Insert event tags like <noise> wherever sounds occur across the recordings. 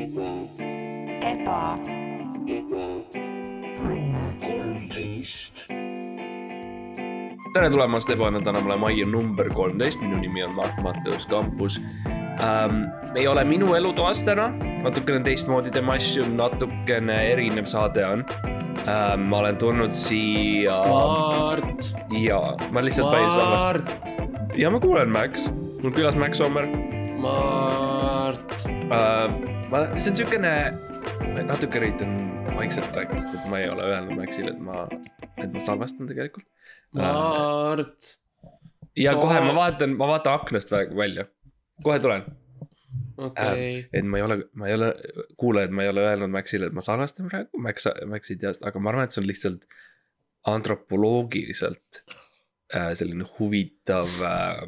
eba, tere tulemast Ebane tänavale majja number kolmteist, minu nimi on Mart Matteus Kampus ähm,. ei ole minu elutoas täna, natukene teistmoodi teeme asju, natukene erinev saade on ähm,. ma olen tulnud siia Mart, ja ma lihtsalt päris Mart, ja ma kuulen Max, mul külas Max Sommer Mart. äh,. ma, see on siukene, natuke üritan vaikselt rääkida, sest et ma ei ole öelnud Maxile, et ma, et ma salvestan tegelikult. Mart, ja kohe ma Aa. vaatan, ma vaatan aknast vä- välja, kohe tulen okei, et ma ei ole, ma ei ole, kuulajad, ma ei ole öelnud Maxile, et ma salvestan praegu, Max, Max ei tea seda, aga ma arvan, et see on lihtsalt antropoloogiliselt äh, selline huvitav äh,.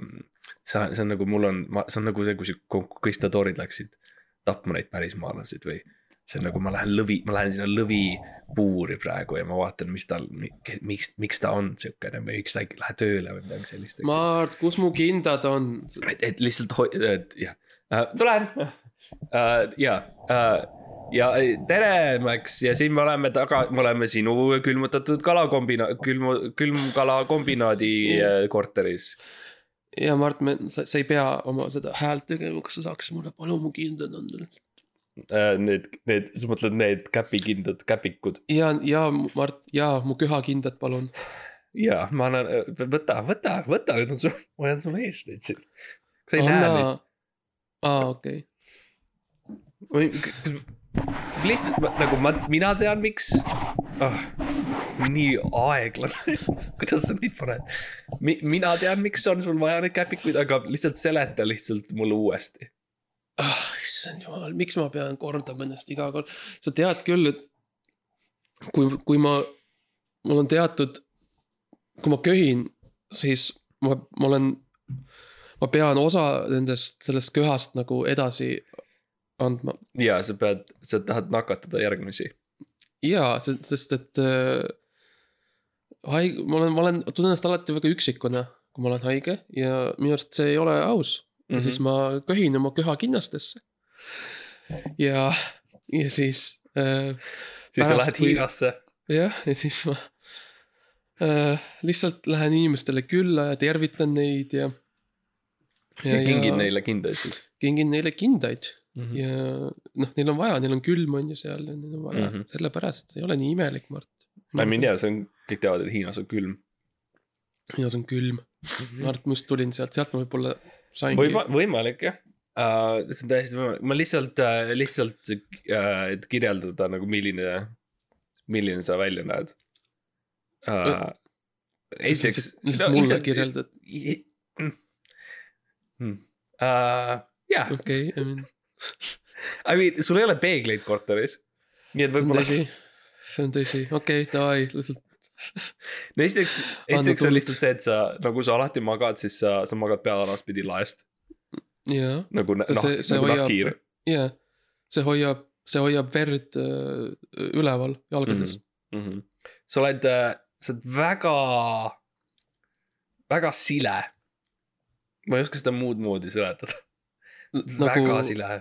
see, see on nagu mul on, ma, see on nagu see, kui konkvistadoorid läksid tapma neid pärismaalaseid või. see on nagu ma lähen lõvi, ma lähen sinna lõvipuuri praegu ja ma vaatan, mis tal, miks, miks ta on siukene või miks ta ei lähe tööle või midagi sellist. Mart, kus mu kindad on? et, et lihtsalt hoi-, jah uh,, tulen uh,. ja uh,, ja tere, Max ja siin me oleme taga, me oleme sinu külmutatud kalakombina-, külm, külmkalakombinaadi uh, korteris. Ja Mart, me, sa ei pea oma seda häält tegema, kas sa saaks mulle palun mu kindad anda? Uh, need, need, sa mõtled need käpikindad käpikud? ja, ja Mart, ja mu köhakindad, palun. ja ma annan, võta, võta, võta, need on sul, ma hoian sul ees neid siin. sa ei näe neid? aa, okei, või kas lihtsalt nagu ma, mina tean, miks oh,. Nii aeglane, <laughs> kuidas sa neid paned Mi,. mina tean, miks on sul vaja neid käpikuid, aga lihtsalt seleta lihtsalt mulle uuesti. ah, issand jumal, miks ma pean kordama ennast iga kord, sa tead küll, et kui, kui ma, mul on teatud, kui ma köhin, siis ma, ma olen, ma pean osa nendest, sellest köhast nagu edasi andma. ja sa pead, sa tahad nakatada järgmisi. jaa, sest et äh, haig-, ma olen, ma olen, tunnen ennast alati väga üksikuna, kui ma olen haige ja minu arust see ei ole aus mm. -hmm. ja siis ma köhin oma köhakinnastesse. ja, ja siis äh, siis sa lähed Hiinasse. jah, ja siis ma äh, lihtsalt lähen inimestele külla ja tervitan neid ja. ja kingid neile kindaid siis kingin neile kindaid mm. -hmm. ja noh, neil on vaja, neil on külm on ju seal ja neil on vaja mm. -hmm. sellepärast ei ole nii imelik, Mart. I mean jaa, see on, kõik teavad, et Hiinas on külm. Hiinas on külm, Mart, ma just tulin sealt, sealt ma võib-olla saingi võima-, võimalik jah uh,. see on täiesti võimalik, ma lihtsalt uh,, lihtsalt uh,, et kirjeldada nagu milline, milline sa välja näed uh,. esiteks. lihtsalt mulle kirjeldad, Uh, jah, okei, I mean <laughs> sul ei ole peegleid korteris. nii et see võib-olla, see on tõsi, okei, davai, lihtsalt <laughs> no esiteks, esiteks on lihtsalt see, et sa nagu sa alati magad, siis sa, sa magad pea alaspidi laest jaa, nagu nahk, see, see nagu hoiab nahkhiir., jaa, see hoiab, see hoiab verd äh, üleval jalgades mm. -hmm. sa oled, sa oled väga, väga sile. ma ei oska seda muud moodi seletada mm.. väga nagu, sile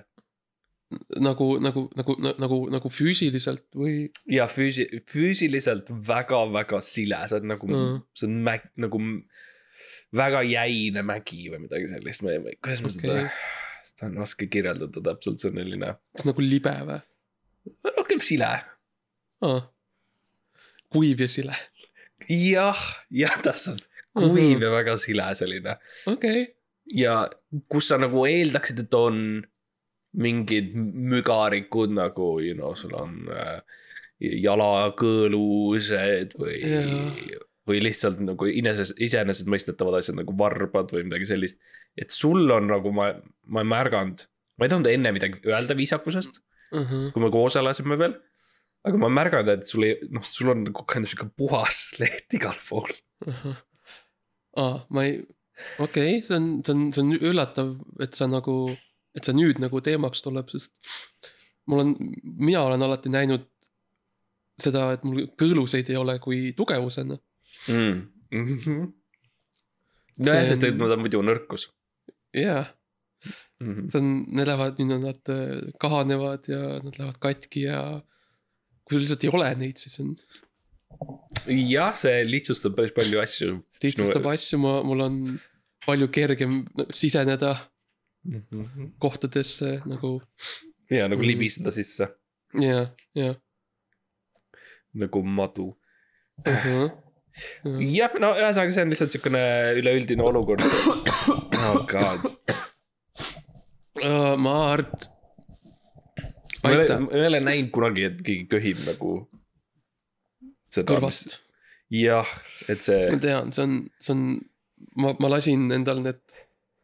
nagu, nagu, nagu, nagu, nagu füüsiliselt või ja füüsi-, füüsiliselt väga-väga sile, sa oled nagu mm. Mm., see on mäg-, nagu väga jäine mägi või midagi sellist, ma ei, kuidas ma seda Okei., seda on raske kirjeldada täpselt, see on selline nagu libe või rohkem sile. ah.? kuiv ja sile, jah, jah, täpselt, kuiv Mhm. ja väga sile selline okei okay., ja kus sa nagu eeldaksid, et on mingid mügarikud nagu, you know, sul on äh, jalakõõlused või Jaa. või lihtsalt nagu iseenesest, iseenesestmõistetavad asjad nagu varbad või midagi sellist. et sul on nagu ma, ma ei märganud, ma ei tahtnud enne midagi öelda viisakusest, uh -huh. kui me koos elasime veel. aga ma ei märganud, et sul ei, noh, sul on nagu kind of sihuke puhas <laughs> leht igal pool. ahah, aa, ma ei, okei okay,, see on, see on, see on üllatav, et sa nagu, et see nüüd nagu teemaks tuleb, sest mul on, mina olen alati näinud seda, et mul kõõluseid ei ole kui tugevusena. mm.. Mm -hmm. See nojah, sest on- et nad on muidu nõrkus. jah, Mhm. see on, need lähevad, nüüd on nad äh, kahanevad ja nad lähevad katki ja. kui sul lihtsalt ei ole neid, siis on, jah, see lihtsustab päris palju asju. lihtsustab asju, ma, mul on palju kergem siseneda -hmm. kohtadesse nagu ja nagu Mhm. libiseda sisse ja, ja nagu madu. uh. -huh. jah, no ühesõnaga, see on lihtsalt siukene üleüldine olukord. oh god. uh,. Mart. ma ei ole, aitäh ma ei ole näinud kunagi, et keegi köhib nagu. kõrvast, jah, et see ma tean, see on, see on, ma, ma lasin endal need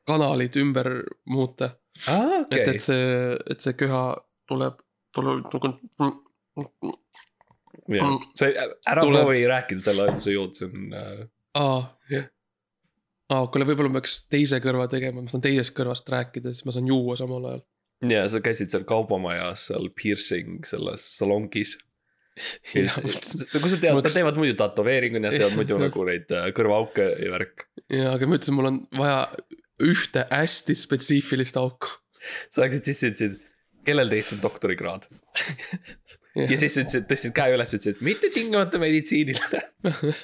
kanalid ümber muuta, ah,, et, okei et, see, et see köha tuleb, tuleb nagu. sa ei- ära tuleb- proovi rääkida selle ajal, kui sa jood, see on äh,. aa Jah., aa, kuule, võib-olla ma peaks teise kõrva tegema, ma saan teisest kõrvast rääkida, siis ma saan juua samal ajal. ja sa käisid seal kaubamajas seal piercing selles salongis. nagu sa tead, Ma nad teevad muidu tätoveeringuid, nad teevad muidu nagu neid äh, kõrvaauke ja värk. ja, aga ma ütlesin, mul on vaja ühte hästi spetsiifilist auku. sa läksid sisse, ütlesid, kellel teist on doktorikraad ja siis sa ütlesid, tõstsid käe üles, ütlesid mitte tingimata meditsiiniline. <laughs>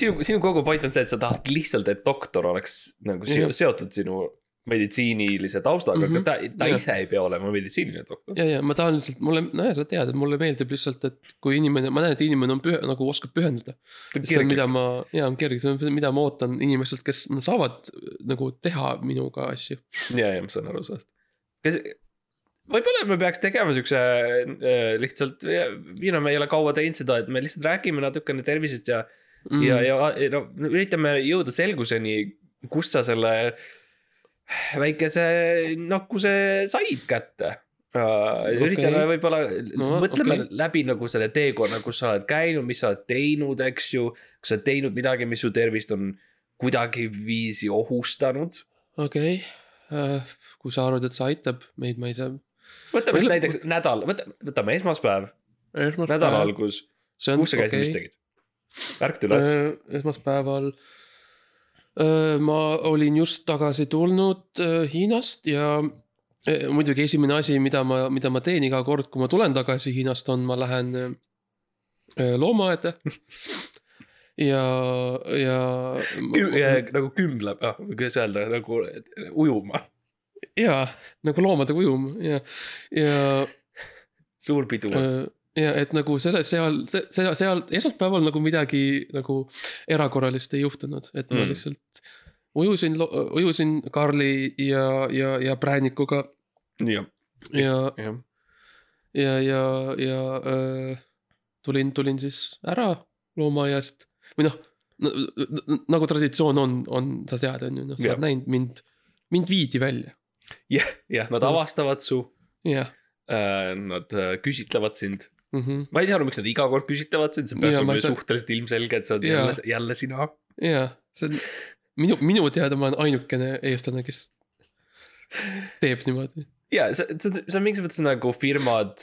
sinu, sinu kogu point on see, et sa tahad lihtsalt, et doktor oleks nagu seotud sinu meditsiinilise taustaga mm, Mhm. -hmm. aga ta, ta Jah. ise ei pea olema meditsiiniline doktor. ja, ja ma tahan lihtsalt, mulle, nojah, sa tead, et mulle meeldib lihtsalt, et kui inimene, ma näen, et inimene on pühe, nagu oskab pühenduda. see on, mida ma, jaa, on kerge, see on, mida ma ootan inimestelt, kes no, saavad nagu teha minuga asju. ja, ja ma saan aru sellest. kas, võib-olla me peaks tegema siukse äh, lihtsalt, you know, me ei ole kaua teinud seda, et me lihtsalt räägime natukene tervisest ja mm., ja, ja no üritame jõuda selguseni, kust sa selle väikese nakkuse said kätte uh,. Okei. üritame võib-olla No, mõtleme okay. läbi nagu selle teekonna, kus sa oled käinud, mis sa oled teinud, eks ju. kas sa oled teinud midagi, mis su tervist on kuidagiviisi ohustanud okei, kui sa arvad, et see aitab meid, ma ei tea. võtame siis näiteks nädal, võta, võtame esmaspäev, nädala. algus, kus sa käisid, mis tegid? ärkad üles, esmaspäeval öö, ma olin just tagasi tulnud öö, Hiinast ja öö, muidugi esimene asi, mida ma, mida ma teen iga kord, kui ma tulen tagasi Hiinast, on, ma lähen loomaaeda. <laughs> ja, ja. nagu kümleb, ah, või kuidas öelda, nagu ujuma, ja nagu loomadega ujuma ja, ja suur pidu. Öö, ja et nagu selle, seal, seal, seal esmaspäeval nagu midagi nagu erakorralist ei juhtunud, et ma Mm. lihtsalt ujusin, ujusin Karli ja, ja, ja Präänikuga. Jah, ja, jah, ja, ja, ja öö, tulin, tulin siis ära loomaaiast või noh, nagu traditsioon on, on, sa tead, on ju, noh, sa oled näinud mind, mind viidi välja, jah, jah, nad avastavad su, jah. Nad äh, küsitlevad sind. Mm -hmm. ma ei saa aru, miks nad iga kord küsitlevad sind, see peaks Jaa, ma olema ei saa- suhteliselt ilmselge, et sa oled Jaa. jälle, jälle sina. ja see on minu, minu teada ma olen ainukene eestlane, kes teeb niimoodi. ja see, see, see on mingis mõttes nagu firmad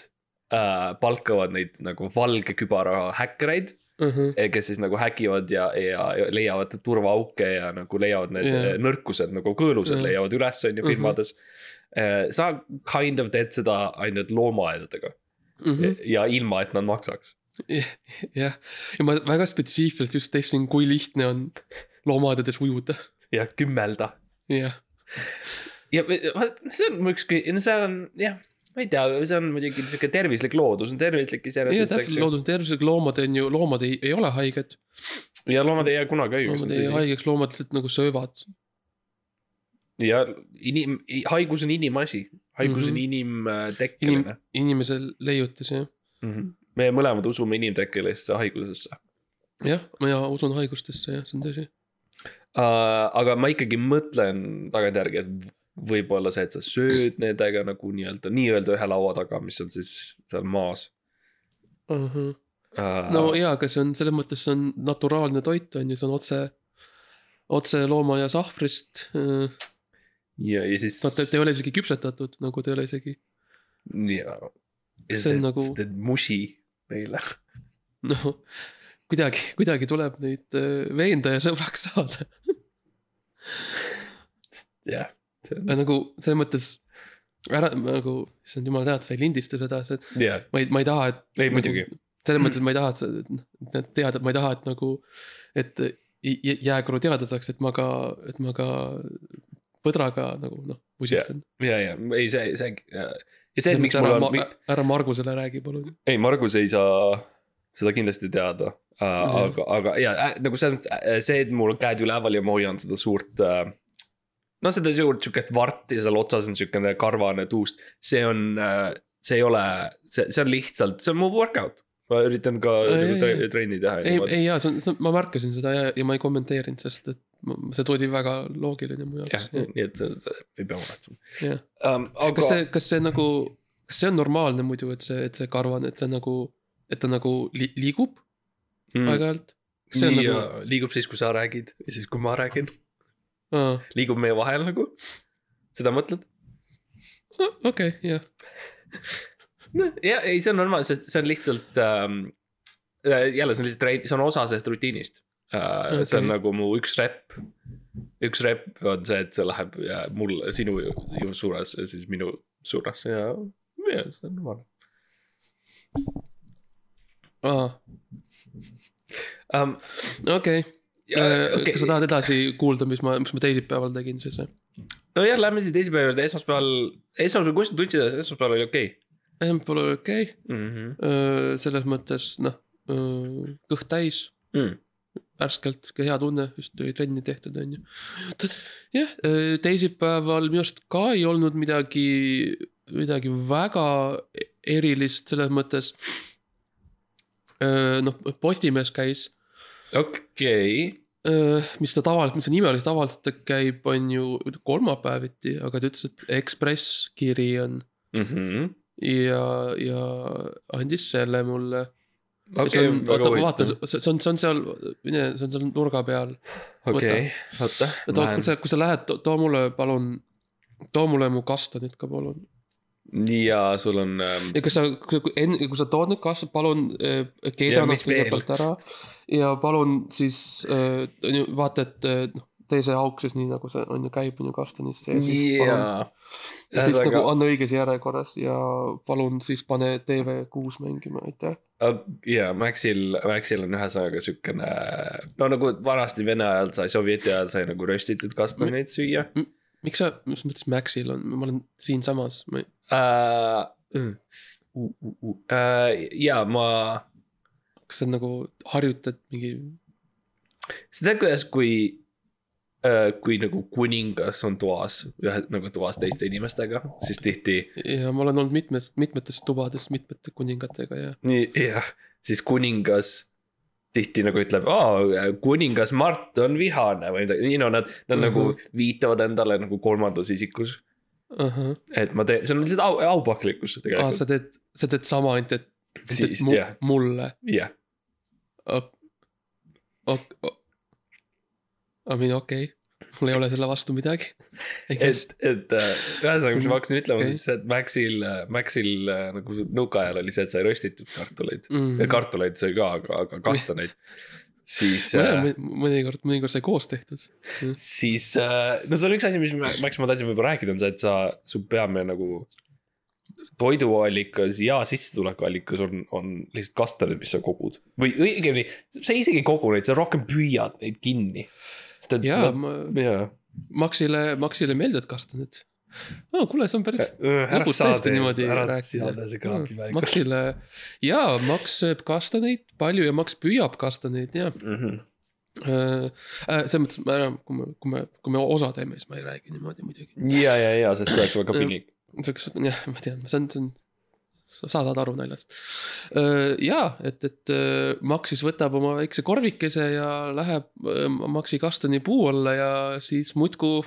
äh, palkavad neid nagu valge kübaraga häkkereid Uh -huh. kes siis nagu häkivad ja, ja, ja leiavad turvaauke ja nagu leiavad need Jaa. yeah. nõrkused nagu kõõlused Jaa. leiavad üles, on ju Mhm. firmades uh,. sa kind of teed seda ainult loomaaedadega mm. -hmm. ja ilma, et nad maksaks. <laughs> jah, ja ma väga spetsiifiliselt just testisin, kui lihtne on loomaaedades ujuda, ja kümmelda. jah. ja see on üks, see on jah, ma ei tea, see on muidugi sihuke tervislik loodus on tervislik ja iseenesest, loodus on tervislik, loomad on ju, loomad ei, ei ole haiged. ja loomad ei jää kunagi haigeks loomad ei jää. haigeks, loomad lihtsalt nagu söövad. Ja inim-, haigus on inimasi, haigus on Mhm. inimtekkeline inim-, inimesel leiutis jah. mm. -hmm. me mõlemad usume inimtekkelisse haigusesse jah, ma usun haigustesse jah, see on tõsi. uh,. aga ma ikkagi mõtlen tagantjärgi, et võib-olla see, et sa sööd nendega nagu nii-öelda, nii-öelda ühe laua taga, mis on siis seal maas uh,. no jaa, aga see on selles mõttes, see on naturaalne toit on ju, see on otse, otse loomaaia sahvrist. Nad ja, ja siis. ei ole isegi küpsetatud, nagu ta ei ole isegi, ja. See on nagu- musi meile. noh. kuidagi, kuidagi tuleb neid äh, veenda ja sõbraks saada. <laughs> jah, nagu selles mõttes ära nagu, issand jumal tead, sa ei lindista seda, sa, jah, ma ei, ma ei taha, et. ei muidugi, selles mõttes, et ma ei taha, et sa, et nad teavad, et ma ei taha, et nagu, et jääkuru teada saaks, et ma ka, et ma ka põdraga nagu noh, musitan. ja, ja ei see, see ja see, et miks mul ära on, ära Margusele räägi, palun. ei, Margus ei saa seda kindlasti teada uh,. aga, aga ja äh, nagu see on see, et mul käed üleval ja ma hoian seda suurt uh,. no seda suurt sihukest varti seal otsas on sihukene karvane tuust, see on uh,, see ei ole, see, see on lihtsalt, see on mu workout. ma üritan ka Ei, nagu trenni teha. ei, ei jaa, see on, see ma märkasin seda ja, ja ma ei kommenteerinud, sest et see tuli väga loogiline mu jah jaoks., nii et ei pea muretsema jah, um,. aga kas see, kas see nagu, kas see on normaalne muidu, et see, et see karvane, et see nagu, et ta nagu li, liigub mm, aeg-ajalt? nii, nagu, liigub siis, kui sa räägid ja siis, kui ma räägin, aa, liigub meie vahel nagu. seda mõtled? okei, jah, noh, ja ei, see on normaalne, sest see on lihtsalt ähm,. jälle, see on lihtsalt see on osa sellest rutiinist okay.. see on nagu mu üks rep. üks rep on see, et see läheb ja mul, sinu ju, suunas ja siis minu suunas ja, ja see on normaalne aa, um,. okei. Okay. kas sa tahad edasi kuulda, mis ma, mis ma teisipäeval tegin siis või? nojah, lähme siis teisipäeva juurde, esmaspäeval, esmaspäeval, kuidas sa tundsid, et esmaspäeval oli okei esmaspäeval oli okei okay., okay? mm? -hmm. selles mõttes noh, kõht täis, Mm. värskelt, hea tunne, just tuli trenni tehtud, on ju. jah, teisipäeval minu arust ka ei olnud midagi, midagi väga erilist selles mõttes. noh, Postimees käis, okei, mis ta tavaliselt, mis on imelik, tavaliselt ta käib, on ju kolmapäeviti, aga ta ütles, et Ekspress kiri on Mhm. ja, ja andis selle mulle see okei, on, oota, vaata, see see on, see on seal, mine, see on seal nurga peal. okei, oota, too, kui sa, kui sa lähed, too mulle palun, too mulle mu kastanid ka palun. ja sul on ähm, ja kas sa, enne, kui sa tood need kastad, palun äh, keeda nad kõigepealt ära. ja palun siis äh,, vaata, et äh, noh, tee see auk siis nii nagu see on ju käib, on ju kastanis sees. jaa. ja siis nagu, anna õiges järjekorras ja palun siis pane TV6 mängima, aitäh. jaa, Maxil, Maxil on ühesõnaga siukene. no nagu vanasti Vene ajal sai, Sovjeti ajal sai nagu röstitud kastaneid süüa miks sa, mis mõttes Maxil on, ma olen siinsamas, ma ei, uh,. Uh, uh, uh. Uh, ja ma, kas sa nagu harjutad mingi, sa tead, kuidas, kui kui nagu kuningas on toas, ühe nagu toas teiste inimestega, siis tihti ja ma olen olnud mitmes, mitmetes tubades mitmete kuningatega ja nii, jah, siis kuningas tihti nagu ütleb, aa, kuningas Mart on vihane või midagi, you know, nad, nad mm -hmm. nagu viitavad endale nagu kolmandas isikus. ahah, et ma teen, see on lihtsalt au, aupaklikkus aa, tegelikult, sa teed, sa teed sama, ainult et, Siis, jah. mulle, jah. I mean okei okay., mul ei ole selle vastu midagi. et, et äh, ühesõnaga, mis ma hakkasin ütlema okay. siis, et Maxil, Maxil äh, nagu nõukaajal oli see, et sai röstitud kartuleid mm.. mm.. kartuleid sai ka, aga, aga kastaneid. siis äh,, mõnikord, mõnikord sai koos tehtud. siis äh, no see on üks asi, mis, miks ma tahtsin võib-olla rääkida, on see, et sa, su peamine nagu toiduallikas ja sissetulekuallikas on, on lihtsalt kastanid, mis sa kogud. või õigemini, sa isegi ei kogu neid, sa rohkem püüad neid kinni. Et jaa, no, ma, jaa. Maxile, Maxile meeldivad kastanid. aa, kuule, see on päris ära lõbus saa tõesti niimoodi rääkida. see. Maxile, jaa, Max sööb kastaneid palju ja Max püüab kastaneid ja Mhm. äh,. selles mõttes, ma enam, kui me, kui me, kui me osa teeme, siis ma ei räägi niimoodi muidugi. ja, ja, ja, sest see oleks väga piinlik. siukest, jah, ma tean, see on, see on, sa saad aru naljast. jaa, et, et Max siis võtab oma väikse korvikese ja läheb äh, Maxi kastani puu alla ja siis muudkui,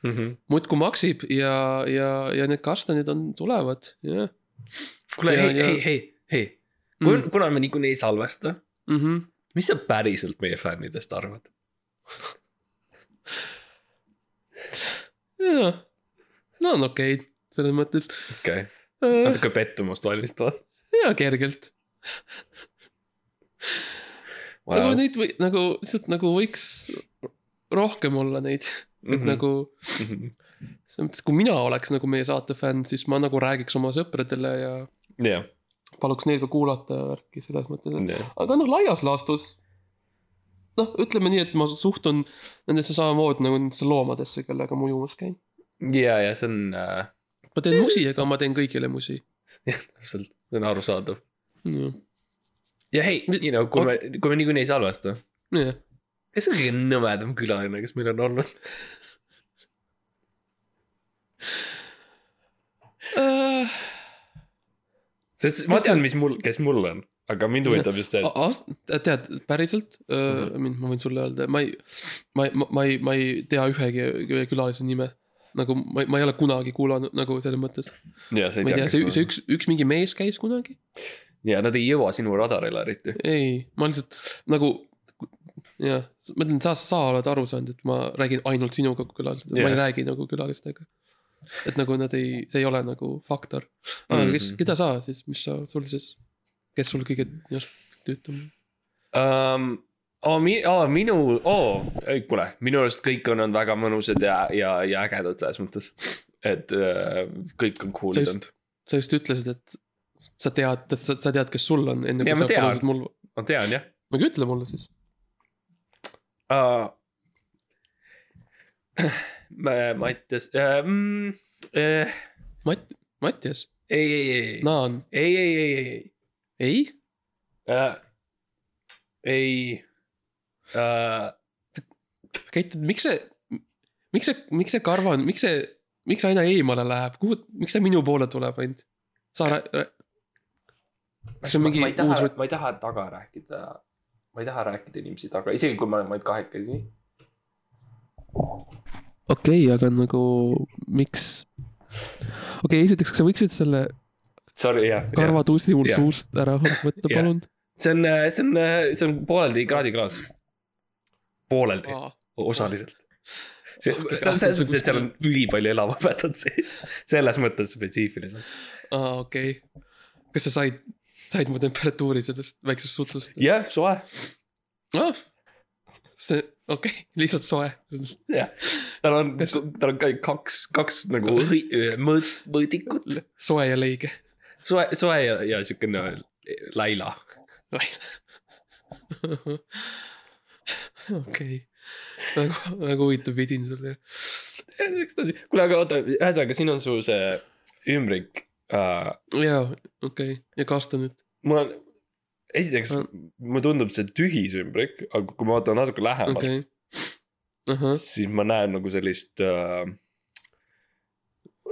Mhm. muudkui maksib ja, ja, ja need kastanid on, tulevad, jah kuule, Ja- hei, ja- hei, hei, hei. Mm. kuna me niikuinii ei salvesta, mm. -hmm. mis sa päriselt meie fännidest arvad? <laughs> jaa, no on okei okay,, selles mõttes okei okay.. Natuke pettumust valmistavad jaa, kergelt wow.. nagu neid või nagu lihtsalt nagu võiks rohkem olla neid et Mhm. nagu -hmm. selles mõttes, kui mina oleks nagu meie saate fänn, siis ma nagu räägiks oma sõpradele ja jah, paluks neil ka kuulata värki selles mõttes, jah, aga noh, laias laastus. noh, ütleme nii, et ma suhtun nendesse samamoodi nagu nendesse loomadesse, kellega ma ujumas käin. ja, ja see on äh,, ma teen musi, ega ma teen kõigile musi. täpselt, see on arusaadav. jah, ja hei, you know, kui me, kui me niikuinii ei salvesta, jah, kes on kõige nõmedam külaline, kes meil on olnud? Äh, sest ma tean, mis mul, kes mul on, aga mind huvitab just see, et tead, päriselt Mhm. mm, -hmm. ma võin sulle öelda, ma ei, ma ei, ma ei, ma ei tea ühegi külalise nime. Nagu ma, ma ei ole kunagi kuulanud nagu selles mõttes, ma ei tea, see, see üks, üks mingi mees käis kunagi. ja nad ei jõua sinu radarile eriti. ei, ma lihtsalt nagu jah, ma ütlen, sa, sa oled aru saanud, et ma räägin ainult sinuga kui külalised yeah., ma ei räägi nagu külalistega. et nagu nad ei, see ei ole nagu faktor. aga Mhm. kes, keda sa siis, mis sa, sul siis, kes sul kõige just tüütum? um,. Oh, mi- oh, minu oh,, kuule, minu arust kõik on olnud väga mõnusad ja, ja, ja ägedad selles mõttes. et uh, kõik on cool'id olnud. sa just ütlesid, et sa tead, et sa, sa tead, kes sul on, enne Ja kui ma sa tean. palusid mul. ma tean jah aga ütle mulle siis. uh,. Mattias uh,, mm, uh, Matt, Mattias, ei, ei, ei, Naan, ei, ei, ei, ei, ei? uh, ei uh,. käitud, miks see, miks see, miks see karvan, miks see, miks aina eemale läheb, kuhu, miks ta minu poole tuleb ainult? sa rää-, kas see on mingi ma ei uus taha rut-, ma ei taha taga rääkida, ma ei taha rääkida inimesi taga, isegi kui me oleme ainult kahekesi. okei okay,, aga nagu miks? okei okay,, esiteks, kas sa võiksid selle Sorry, jah. karvatussi mul jah. suust ära võtta, palun? see on, see on, see on pooleldi kraadiklaas. pooleldi, osaliselt. see, Okei, selles mõttes, et seal on ülipalju elavapätat sees, selles mõttes spetsiifiliselt. aa, okei okay.. kas sa said, said mu temperatuuri sellest väiksest sutsust? jah, soe, ah, see, okei okay., lihtsalt soe. jah. tal on Kas-, tal on ka kaks, kaks nagu mõõt-, mõõdikut. soe ja leige. soe, soe ja, ja siukene laila. <laughs> <laughs> okei, väga, väga huvitav vidin sulle. kuule, aga oota, ühesõnaga siin on su see ümbrik uh,. jaa, okei okay., ja kasta nüüd. mul on, esiteks Ah. mulle tundub see tühis ümbrik, aga kui ma vaatan natuke lähemalt okay., ahah, siis ma näen nagu sellist uh,.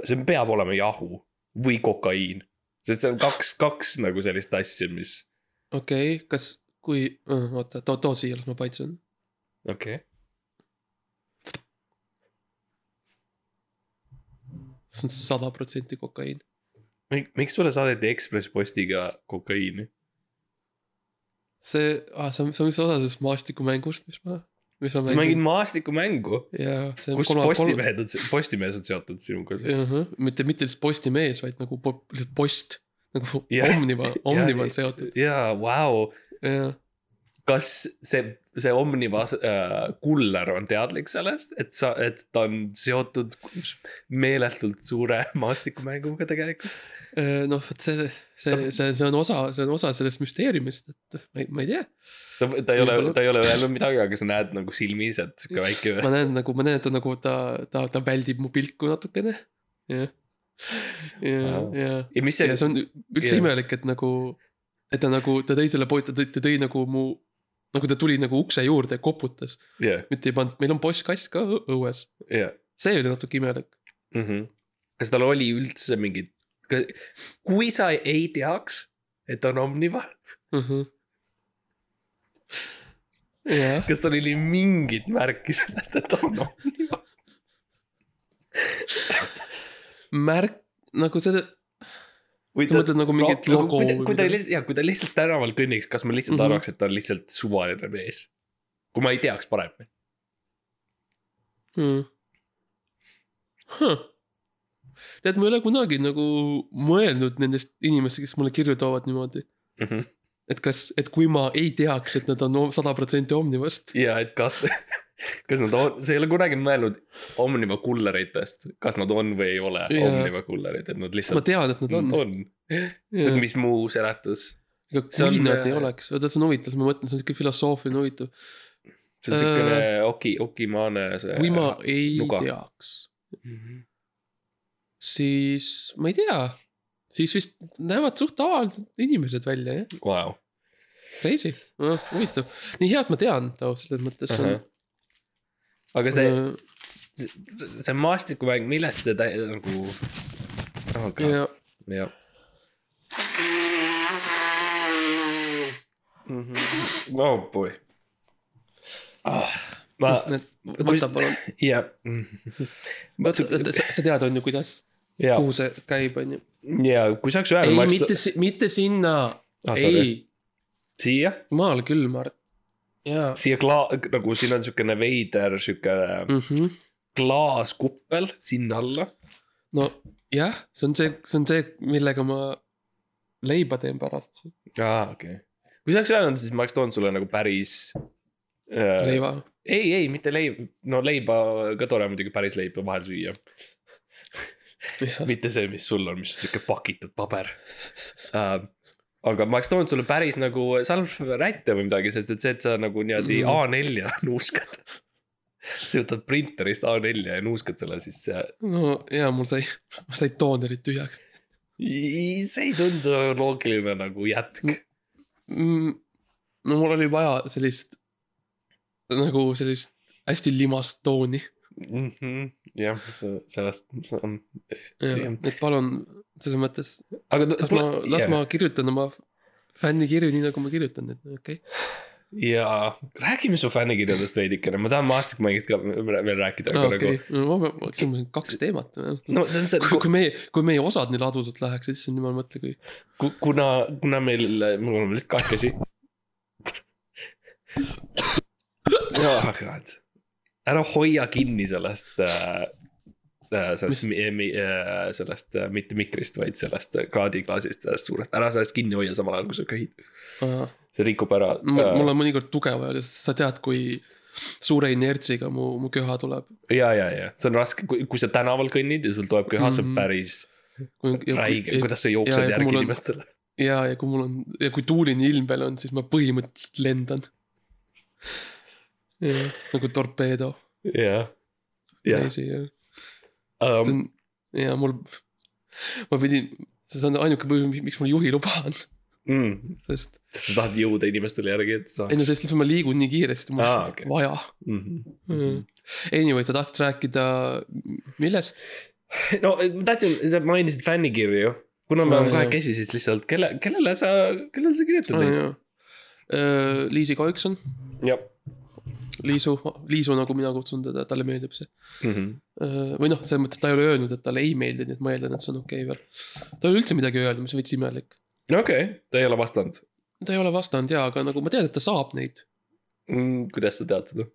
see peab olema jahu või kokaiin, sest see on kaks, kaks nagu sellist asja, mis, okei, kas, kui, oota, too, too siia, las ma paitsen. okay.. see on sada protsenti kokaiin. miks sulle saadeti Ekspress postiga kokaiini? see ah,, see on, see on üks osa sellest maastikumängust, mis ma, mis ma sa mängid maastikumängu, kus postimehed on, postimees on seotud sinuga. Ahah, mitte, mitte lihtsalt Postimees, vaid nagu po, lihtsalt post. nagu Jah. Omniva, Omniva on seotud, jaa, vau kas see, see Omniva äh, kuller on teadlik sellest, et sa, et ta on seotud meeletult suure <laughs> maastikumänguga tegelikult? noh, vot see, see, see, see on osa, see on osa sellest müsteeriumist, et ma ei, ma ei tea. ta, ta ei ole ta ei ole öelnud midagi, aga sa näed nagu silmis, et sihuke väike ma näen nagu, ma näen, et ta nagu ta, ta, ta väldib mu pilku natukene. jah, ja ja, ja mis see ja, see on üldse imelik, et nagu, et ta nagu, ta tõi selle poe, ta tõi, ta tõi nagu mu, nagu ta tuli nagu ukse juurde ja koputas, jah, mitte ei pannud, meil on postkast ka õues, jah. see oli natuke imelik. Mhm. kas tal oli üldse mingit, kui sa ei teaks, et on Omniva, jah, kas tal oli mingit märki sellest, et on Omniva? märk nagu selle, või Sa mõtled nagu mingit logo kui ta, kui ta lihtsalt, jaa, kui ta lihtsalt tänaval kõnniks, kas ma lihtsalt mm. -hmm. arvaks, et ta on lihtsalt suvaline mees? kui ma ei teaks paremini. hmm.. Huh. tead, ma ei ole kunagi nagu mõelnud nendest inimestest, kes mulle kirju toovad niimoodi. Mhm. Et kas, et kui ma ei teaks, et nad on sada protsenti Omnivast. ja et kas, <laughs> kas nad on, sa ei ole kunagi mõelnud Omniva kulleritest, kas nad on või ei ole Jaa. Omniva kullerid, et nad ma lihtsalt tean, et nad on. on. mis muu seletus? see kui on, nad ei äh, oleks, oota see on huvitav, ma mõtlen, see on siuke filosoofiline huvitav. see on siukene oki, okimaane see. kui ma ei nuga. teaks, Mhm. siis ma ei tea, siis vist näevad suht tavalised inimesed välja jah, Vau. crazy, huvitav, nii hea, et ma tean too selles mõttes see on. aga see, äh, see maastikumäng, millest see nagu. aga ja jah. oh boy ah,. ma, need, võta palun, jah. sa sa tead, on ju, kuidas, kuhu see käib, on ju. ja kui saaks öelda, ei, mitte, mitte sinna, Ah, ei, siia, maal küll, ma arvan, jaa siia kla-, nagu siin on siukene veider siuke mm. -hmm. klaaskuppel sinna alla. no jah, see on see, see on see, millega ma leiba teen pärast, aa, okei okay.. kui sa oleks öelnud, siis ma oleks toonud sulle nagu päris äh,. leiva. ei, ei, mitte leib, no leiba ka tore muidugi päris leiba vahel süüa. Mitte see, mis sul on, mis on sihuke pakitud paber uh,. aga ma oleks toonud sulle päris nagu salvrätte või midagi, sest et see, et sa nagu niimoodi Mm. A4-ja nuuskad. sa võtad printerist A4-ja ja nuuskad selle, siis see, no ja mul sai, sai toonerid tühjaks see ei tundu loogiline nagu jätk. mm,. no mul oli vaja sellist, nagu sellist hästi limast tooni. Mhm. jah, sellest et palun, selles mõttes, aga las ma, las ma kirjutan oma fännikirju nii, nagu ma kirjutan, et okei okay.. ja räägime su fännikirjadest veidikene, ma tahan maastikmängist ka veel rääkida, aga okei nagu,, no siin on kaks teemat. no see kui, kui meie, kui meie osad nii ladusalt läheks, siis on jumal mõtle, kui. Ku- kuna, kuna meil, me oleme lihtsalt kahekesi. <laughs> oh god, ära hoia kinni sellest äh,. sellest, sellest äh, mitte mikrist, vaid sellest äh, kraadiklaasist, sellest suurest, ära sellest kinni hoia samal ajal, kui sa köhid. see rikub ära. mul on mõnikord tuge vaja, sest sa tead, kui suure inertsiga mu, mu köha tuleb. ja, ja, ja see on raske, kui, kui sa tänaval kõnnid ja sul tuleb köha, see on Mhm. päris räige, kuidas sa ja, jooksed ja kui järgi inimestele. ja, ja kui mul on ja kui tuuline ilm veel on, siis ma põhimõtteliselt lendan. Nagu torpeedo, jah, jah, ja see Um, mul, ma pidin, see on ainuke põhjus, miks mul juhiluba on, mm, sest sa tahad jõuda inimestele järgi, et sa ei no sest lihtsalt ma liigun nii kiiresti, mul on okei. vaja mm. -hmm. mm.. Anyway, sa tahtsid rääkida, millest? no ma tahtsin, sa mainisid fännikirju, kuna me oleme jah. kahekesi, siis lihtsalt kelle, kellele sa, kellele sa kirjutad? Äh, Liisi Koikson, jah. Liisu, Liisu nagu mina kutsun teda, talle meeldib see. Mhm. või noh, selles mõttes ta ei ole öelnud, et talle ei meeldi, nii et ma eeldan, et see on okei okay veel. ta ei ole üldse midagi öelnud, mis on veits imelik. okei, ta ei ole vastanud ta ei ole vastanud jaa, aga nagu ma tean, et ta saab neid. mm,. kuidas sa tead seda?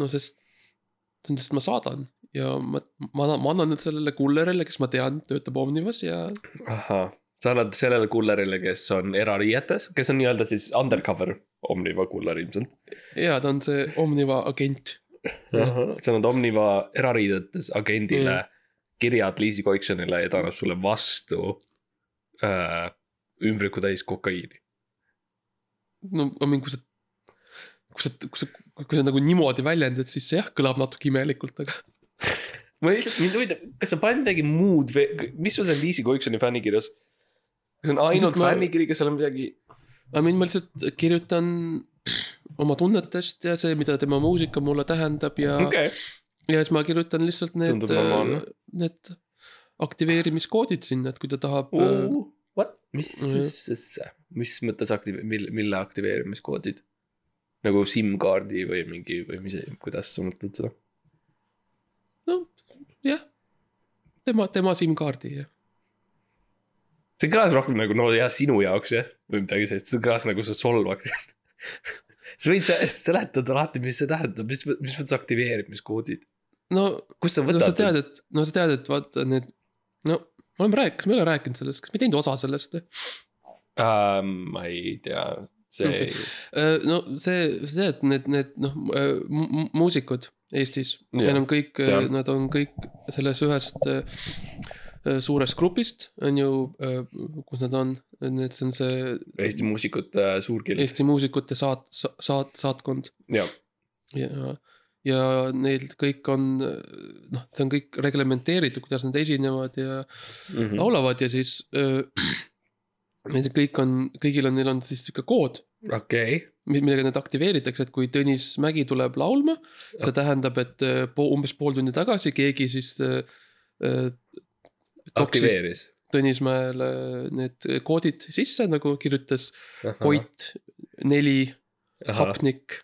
no sest, sest ma saadan ja ma, ma annan, ma annan need sellele kullerile, kes ma tean, töötab Omnivas ja ahah, sa annad sellele kullerile, kes on erariietes, kes on nii-öelda siis undercover Omniva kuller ilmselt. ja ta on see Omniva agent. sa annad Omniva erariidetes agendile Mm. kirjad Liisi Koiksonile ja ta annab sulle vastu äh, ümbrikutäis kokaiini. no I mean, kui sa, kui sa, kui sa, kui sa nagu niimoodi väljendad, siis see jah, kõlab natuke imelikult, aga <laughs> ma lihtsalt, mind huvitab, kas sa paned midagi muud või, mis sul seal Liisi Koiksoni fännikirjas? See on ainult fännikiri, kas seal on midagi? I mean, ma lihtsalt kirjutan oma tunnetest ja see, mida tema muusika mulle tähendab ja okei, ja siis ma kirjutan lihtsalt need normaalne., need aktiveerimiskoodid sinna, et kui ta tahab äh, what, mis siis, mis mõttes aktive-, mille, mille aktiveerimiskoodid? nagu SIM-kaardi või mingi või mis, kuidas sa mõtled seda? no jah, tema, tema SIM-kaardi jah. See kõlas rohkem nagu no ja sinu jaoks jah, või midagi sellist, see kõlas nagu sa solvaksid. <laughs> sa võid se- seletada alati, mis see tähendab, mis, mis mõttes aktiveerimiskoodid, no kust sa no sa võtad tead, et, no sa tead, et vaata need, no me oleme rääkinud, kas me ei ole rääkinud sellest, kas me ei teinud osa sellest või? uh,. ma ei tea, see okay., Äh, no see, see, et need, need noh, muusikud Eestis, Jah, neil on kõik tean., nad on kõik selles ühest äh, äh, suurest grupist on ju, kus nad on, need, see on see Eesti muusikute suurkild. Eesti muusikute saat-, saat-, saatkond. Jah, ja, ja neil kõik on noh, see on kõik reglementeeritud, kuidas nad esinevad ja Mhm. laulavad ja siis äh, Need kõik on, kõigil on, neil on siis sihuke kood, okei, millega need aktiveeritakse, et kui Tõnis Mägi tuleb laulma, see tähendab, et äh, po, umbes pool tundi tagasi keegi siis äh, äh, aktiveeris. Tõnismäele need koodid sisse nagu kirjutas Koit, neli, hapnik,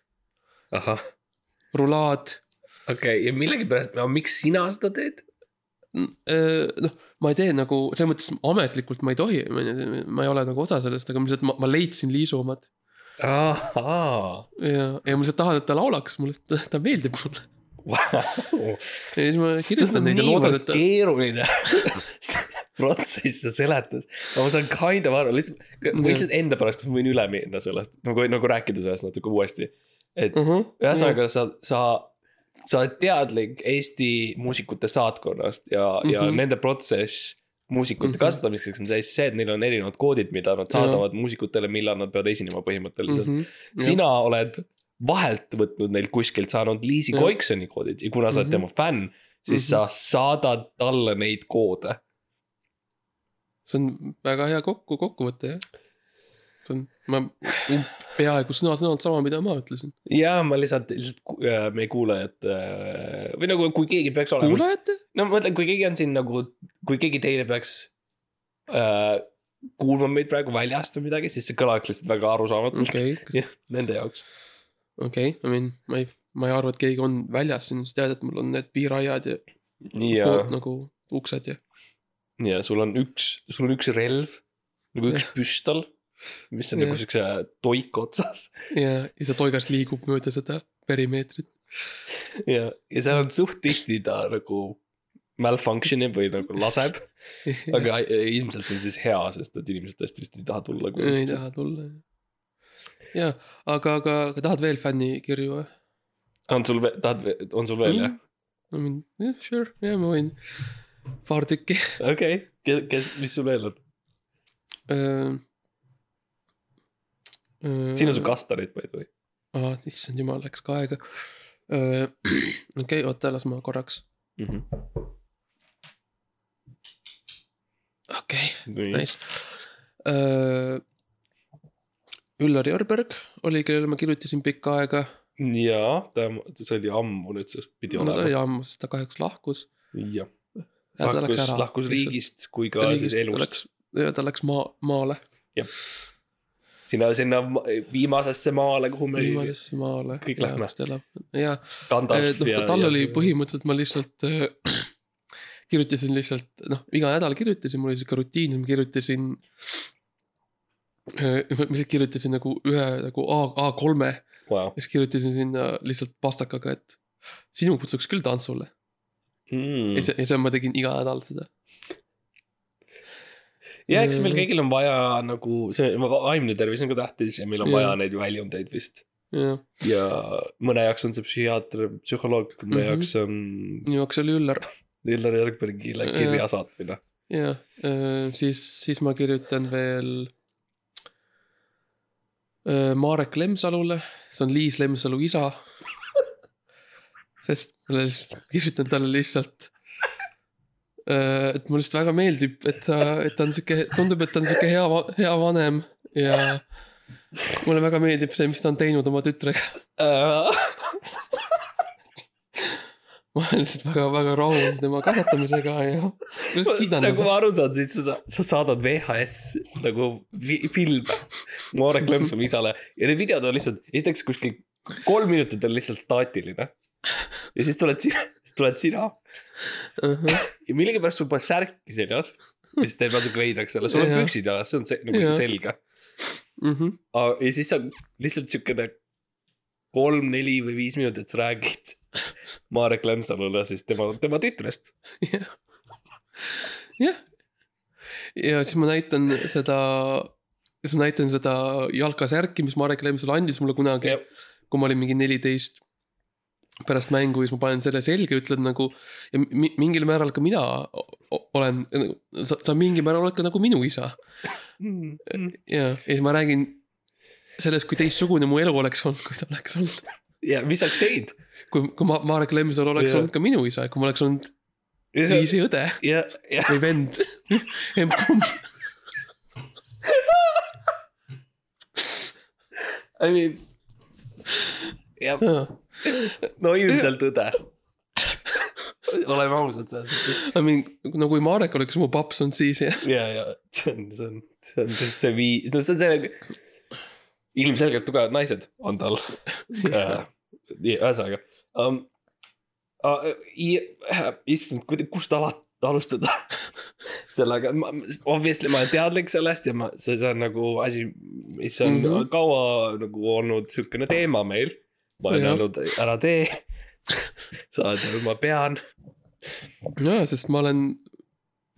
rulaad. okei ja millegipärast, miks sina seda teed? noh, ma ei tee nagu selles mõttes ametlikult ma ei tohi, ma ei ole nagu osa sellest, aga ma lihtsalt, ma, leidsin Liisu omad ja, ja ma lihtsalt tahan, et ta laulaks, mulle, ta meeldib mulle. vau. ja siis ma kirjutan neid ja loodan, et keeruline <laughs> protsess ja seletus. ma saan kind of aru, lihtsalt, ma lihtsalt enda pärast, kas ma võin üle minna sellest, nagu, nagu rääkida sellest natuke uuesti. et uh -huh, ühesõnaga sa, sa, sa oled teadlik Eesti muusikute saatkonnast ja mm, -hmm. ja Mhm. nende protsess muusikute mm. -hmm. kasutamiseks on siis see, et neil on erinevad koodid, mida nad saadavad muusikutele, millal nad peavad esinema põhimõtteliselt mm. -hmm. sina oled vahelt võtnud neilt kuskilt saanud Liisi. Koiksoni koodid ja kuna sa oled Mhm. tema fänn, siis Mhm. sa saadad talle neid koode. see on väga hea kokku, kokkuvõte jah. see on, ma peaaegu sõna-sõnalt sama, mida ma ütlesin. ja ma lihtsalt, lihtsalt äh, meie kuulajad äh, või nagu, kui keegi peaks olema. kuulajate? no ma mõtlen, kui keegi on siin nagu, kui keegi teine peaks äh, kuulma meid praegu väljast või midagi, siis see kõlaks lihtsalt väga arusaamatult okay. <laughs> jah, nende jaoks. okei, I mean, ma ei, ma ei arva, et keegi on väljas siin, sa tead, et mul on need piiraiad ja, ja ja., nagu uksed ja. ja sul on üks, sul on üks relv nagu üks püstol, mis on Jah. nagu siukse toik otsas <laughs> ja, ja see toigas liigub mööda seda perimeetrit. ja, ja seal on suht tihti ta nagu malfunction ib või nagu laseb, <laughs> aga äh, ilmselt see on siis hea, sest et inimesed tõesti vist ei taha tulla. ei taha tulla. ja, aga, aga, aga tahad veel fännikirju või? on sul, tahad, on sul veel jah? I mean, jah, sure, ja ma võin paar tükki okei okay., kes, mis sul veel on? uh,. Uh, siin on su kastanid by the way. aa, issand jumal, läks ka aega uh. <clears throat> okei, oota, las ma korraks, Mhm. okei okay,, nice uh,. Üllar Jörberg oli, kellele ma kirjutasin pikka aega. jaa, ta, see oli ammu nüüd, sest pidi no see oli olema. ammu, sest ta kahjuks lahkus. jah, lahkus, lahkus. riigist kui ka siis elust. ja ta läks maa, maale, sinna, sinna ma- viimasesse maale, kuhu me viimasesse maale. kõik lähme. ja, Gandalf noh, tal oli põhimõtteliselt, ma lihtsalt äh, <clears throat> kirjutasin lihtsalt, noh, iga nädal kirjutasin, mul oli sihuke rutiin, ma kirjutasin äh,. Ma lihtsalt kirjutasin nagu ühe nagu A, A3-e wow. ja siis kirjutasin sinna lihtsalt pastakaga, et sinu kutsuks küll tantsule mm. ja. see, ja see ma tegin iga nädal seda. ja eks meil Mm. kõigil on vaja nagu see vaimne tervis on ka tähtis ja meil on Jah. vaja neid väljundeid vist. jah, ja mõne jaoks on see psühhiaater, psühholoog, mõne Mhm. jaoks on minu jaoks oli Üllar Illar Jörgbergile kirja saatmine. ja siis, siis ma kirjutan veel äh, Marek Lemsalule, see on Liis Lemsalu isa. <laughs> sest ma lihtsalt kirjutan talle lihtsalt. et mulle lihtsalt väga meeldib, et ta, et ta on sihuke, tundub, et ta on sihuke hea, hea vanem ja mulle väga meeldib see, mis ta on teinud oma tütrega. <laughs> <laughs> ma olen lihtsalt väga-väga rahul tema kasvatamisega ja nagu ma aru saan, siis sa, sa saadad VHS nagu filme Marek Lemsalu isale ja need videod on lihtsalt, esiteks kuskil kolm minutit on lihtsalt staatiline. ja siis tuled sina, tuled sina ja millegipärast sul pole särki seljas. mis teeb natuke veidraks selle, sul on püksid jalas, see on see nagu selge. Mhm. ja siis sa lihtsalt siukene kolm-neli või viis minutit räägid <laughs> Marek Lemsalule siis tema, tema tütrest. jah, jah. ja siis ma näitan seda siis ma näitan seda jalkasärki, mis Marek Lemsalu andis mulle kunagi, kui ma olin mingi neliteist. pärast mängu ja siis ma panen selle selga, ütlen nagu ja mi- mingil määral ka mina olen, sa, sa mingil määral oled ka nagu minu isa. ja, ja siis ma räägin sellest, kui teistsugune mu elu oleks olnud, kui ta oleks olnud. ja mis sa oleks teinud? kui, kui ma, Marek Lemsalu oleks Jah. olnud ka minu isa, kui ma oleks olnud ja, Liisi õde ja, ja või vend. emb-kumb. I mean. jah, no ilmselt õde. oleme ausad selles suhtes. I mean, no kui Marek oleks mu paps olnud siis jah. ja, ja see on, see on, see on lihtsalt see viis, no see on see. Ilmselgelt tugevad naised on tal äh,. ühesõnaga um,. Issand, kust ala- alustada <laughs> sellega, obviously ma olen teadlik sellest ja ma, see, see on nagu asi, mis on mm. -hmm. kaua nagu olnud siukene teema meil. ma olen öelnud, ära tee. <laughs> sa oled öelnud, ma pean jaa, sest ma olen,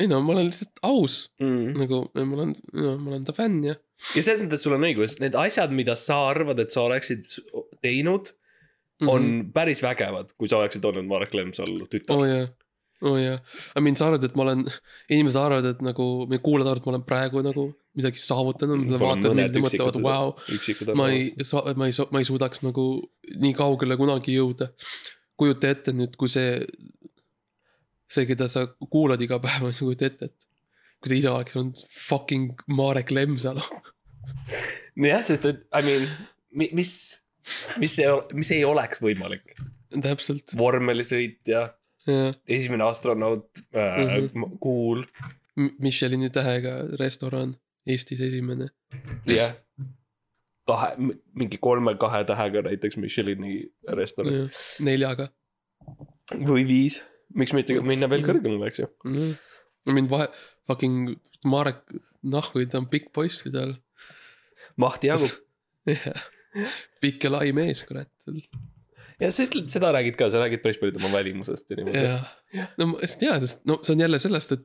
ei no ma olen lihtsalt aus mm.. nagu, ma olen, ma olen ta fänn ja. Ja selles mõttes sul on õigus, need asjad, mida sa arvad, et sa oleksid teinud, on mm -hmm. päris vägevad, kui sa oleksid olnud Marek Lemsalu tütar oh, jaa, oo jaa. I mean, sa arvad, et ma olen, inimesed arvavad, et nagu, meie kuulajad arvavad, et ma olen praegu nagu midagi saavutanud, nad vaatavad mind ja mõtlevad, vau. ma ei, ma ei, ma ei suudaks nagu nii kaugele kunagi jõuda. kujuta ette nüüd, kui see, see, keda sa kuulad iga päev, <laughs> kujuta ette, et kui ta ise oleks olnud fucking Marek Lemsalu. jah, sest et I mean, mis, mis ei, mis ei oleks võimalik. täpselt, vormelisõit ja jah. esimene astronaut äh, mm, -hmm. kuul, Michelini tähega restoran, Eestis esimene. jah. kahe, mingi kolme-kahe tähega näiteks Michelini restoran neljaga. või viis, miks mitte minna veel kõrgemale, eks ju. I mean vahe, fucking Marek, nahku, ta on pikk poiss seal. mahti jagub. <laughs> pikk ja lai mees, kurat. ja ütled, seda räägid ka, sa räägid päris palju tema välimusest ja niimoodi. jah, no ma just jaa, sest no see on jälle sellest, et